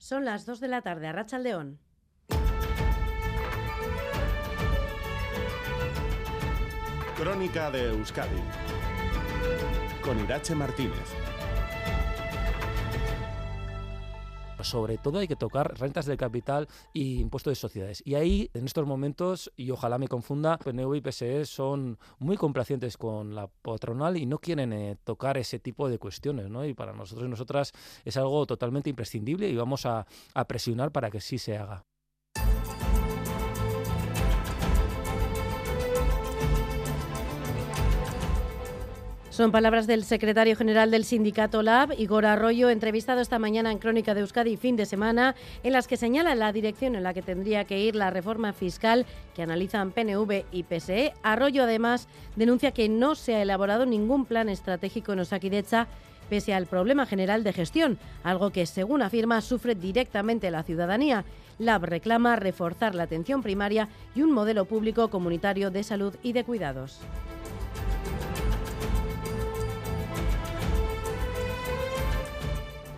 Son las 2 de la tarde a Racha León. Crónica de Euskadi con Irache Martínez. Sobre todo hay que tocar rentas de capital y impuestos de sociedades. Y ahí, en estos momentos, y ojalá me confunda, PNV y PSE son muy complacientes con la patronal y no quieren eh, tocar ese tipo de cuestiones. ¿no? Y para nosotros y nosotras es algo totalmente imprescindible y vamos a presionar para que sí se haga. Son palabras del secretario general del sindicato LAB, Igor Arroyo, entrevistado esta mañana en Crónica de Euskadi fin de semana, en las que señala la dirección en la que tendría que ir la reforma fiscal que analizan PNV y PSE. Arroyo además denuncia que no se ha elaborado ningún plan estratégico en Osakidecha pese al problema general de gestión, algo que, según afirma, sufre directamente la ciudadanía. LAB reclama reforzar la atención primaria y un modelo público comunitario de salud y de cuidados.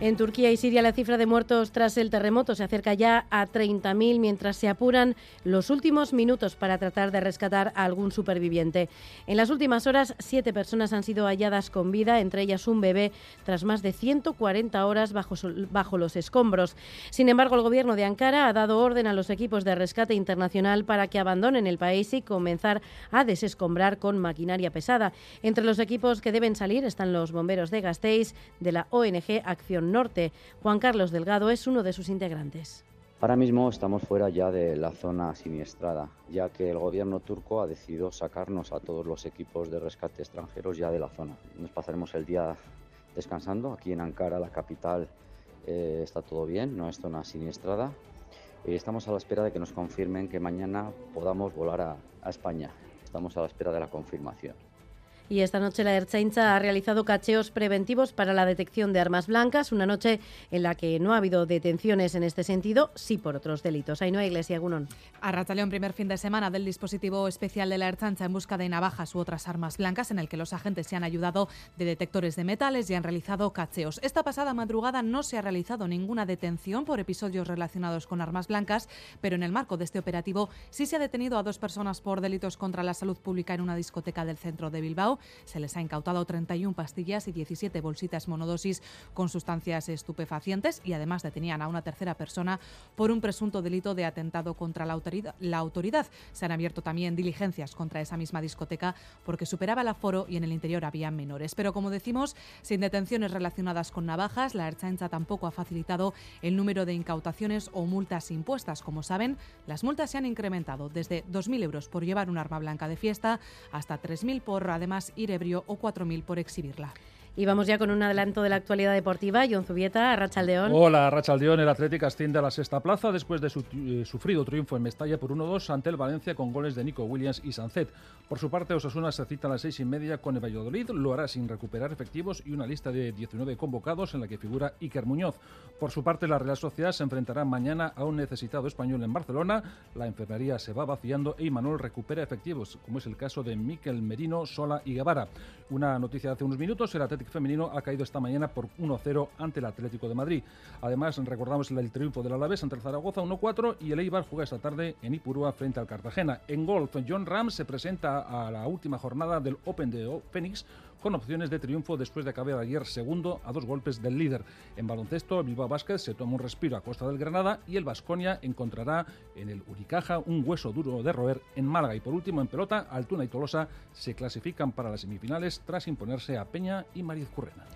En Turquía y Siria la cifra de muertos tras el terremoto se acerca ya a 30.000 mientras se apuran los últimos minutos para tratar de rescatar a algún superviviente. En las últimas horas, siete personas han sido halladas con vida, entre ellas un bebé, tras más de 140 horas bajo, bajo los escombros. Sin embargo, el gobierno de Ankara ha dado orden a los equipos de rescate internacional para que abandonen el país y comenzar a desescombrar con maquinaria pesada. Entre los equipos que deben salir están los bomberos de Gasteiz, de la ONG Acción Norte. Juan Carlos Delgado es uno de sus integrantes. Ahora mismo estamos fuera ya de la zona siniestrada, ya que el gobierno turco ha decidido sacarnos a todos los equipos de rescate extranjeros ya de la zona. Nos pasaremos el día descansando. Aquí en Ankara, la capital, eh, está todo bien, no es zona siniestrada. Y estamos a la espera de que nos confirmen que mañana podamos volar a España. Estamos a la espera de la confirmación. Y esta noche la Erchaincha ha realizado cacheos preventivos para la detección de armas blancas, una noche en la que no ha habido detenciones en este sentido, sí por otros delitos. Hay Iglesia Gunón. Arrataleón, primer fin de semana del dispositivo especial de la Erchaincha en busca de navajas u otras armas blancas, en el que los agentes se han ayudado de detectores de metales y han realizado cacheos. Esta pasada madrugada no se ha realizado ninguna detención por episodios relacionados con armas blancas, pero en el marco de este operativo sí se ha detenido a dos personas por delitos contra la salud pública en una discoteca del centro de Bilbao. Se les ha incautado 31 pastillas y 17 bolsitas monodosis con sustancias estupefacientes y además detenían a una tercera persona por un presunto delito de atentado contra la autoridad. Se han abierto también diligencias contra esa misma discoteca porque superaba el aforo y en el interior había menores. Pero como decimos, sin detenciones relacionadas con navajas, la Erchancha tampoco ha facilitado el número de incautaciones o multas impuestas. Como saben, las multas se han incrementado desde 2.000 euros por llevar un arma blanca de fiesta hasta 3.000 por además ir ebrio o 4.000 por exhibirla. Y vamos ya con un adelanto de la actualidad deportiva. John Zubieta, Rachaldeón. Hola, Rachaldeón. El Atlético asciende a la sexta plaza después de su eh, sufrido triunfo en Mestalla por 1-2 ante el Valencia con goles de Nico Williams y Sancet. Por su parte, Osasuna se cita a las seis y media con el Valladolid. Lo hará sin recuperar efectivos y una lista de 19 convocados en la que figura Iker Muñoz. Por su parte, la Real Sociedad se enfrentará mañana a un necesitado español en Barcelona. La enfermería se va vaciando e Imanol recupera efectivos, como es el caso de Miquel Merino, Sola y Guevara. Una noticia de hace unos minutos, el Atlético femenino ha caído esta mañana por 1-0 ante el Atlético de Madrid. Además, recordamos el triunfo del Alavés ante el Zaragoza 1-4 y el Eibar juega esta tarde en Ipurúa frente al Cartagena. En golf, John Ram se presenta a la última jornada del Open de Phoenix con opciones de triunfo después de acabar ayer segundo a dos golpes del líder. En baloncesto, Bilbao Vázquez se toma un respiro a costa del Granada y el Vasconia encontrará en el Uricaja un hueso duro de roer en Málaga. Y por último, en pelota, Altuna y Tolosa se clasifican para las semifinales tras imponerse a Peña y Mariz Currena.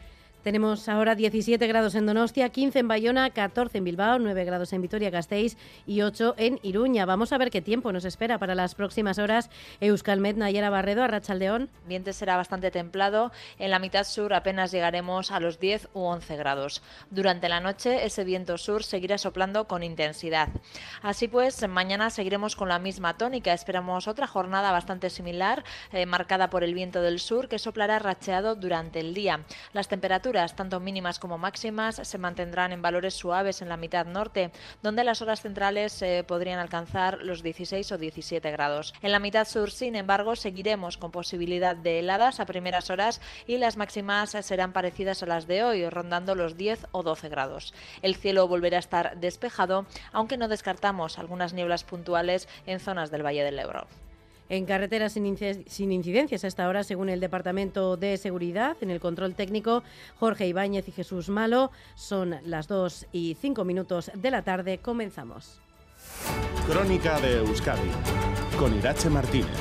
Tenemos ahora 17 grados en Donostia, 15 en Bayona, 14 en Bilbao, 9 grados en Vitoria-Gasteiz y 8 en Iruña. Vamos a ver qué tiempo nos espera para las próximas horas. Euskalmet, Nayara Barredo, Arrachaldeón. Ambiente será bastante templado. En la mitad sur apenas llegaremos a los 10 u 11 grados. Durante la noche ese viento sur seguirá soplando con intensidad. Así pues, mañana seguiremos con la misma tónica. Esperamos otra jornada bastante similar, eh, marcada por el viento del sur que soplará racheado durante el día. Las temperaturas tanto mínimas como máximas, se mantendrán en valores suaves en la mitad norte, donde las horas centrales eh, podrían alcanzar los 16 o 17 grados. En la mitad sur, sin embargo, seguiremos con posibilidad de heladas a primeras horas y las máximas serán parecidas a las de hoy, rondando los 10 o 12 grados. El cielo volverá a estar despejado, aunque no descartamos algunas nieblas puntuales en zonas del Valle del Ebro. En carreteras sin, incidencias hasta ahora, según el Departamento de Seguridad, en el control técnico, Jorge Ibáñez y Jesús Malo. Son las 2 y 5 minutos de la tarde. Comenzamos. Crónica de Euskadi con Irache Martínez.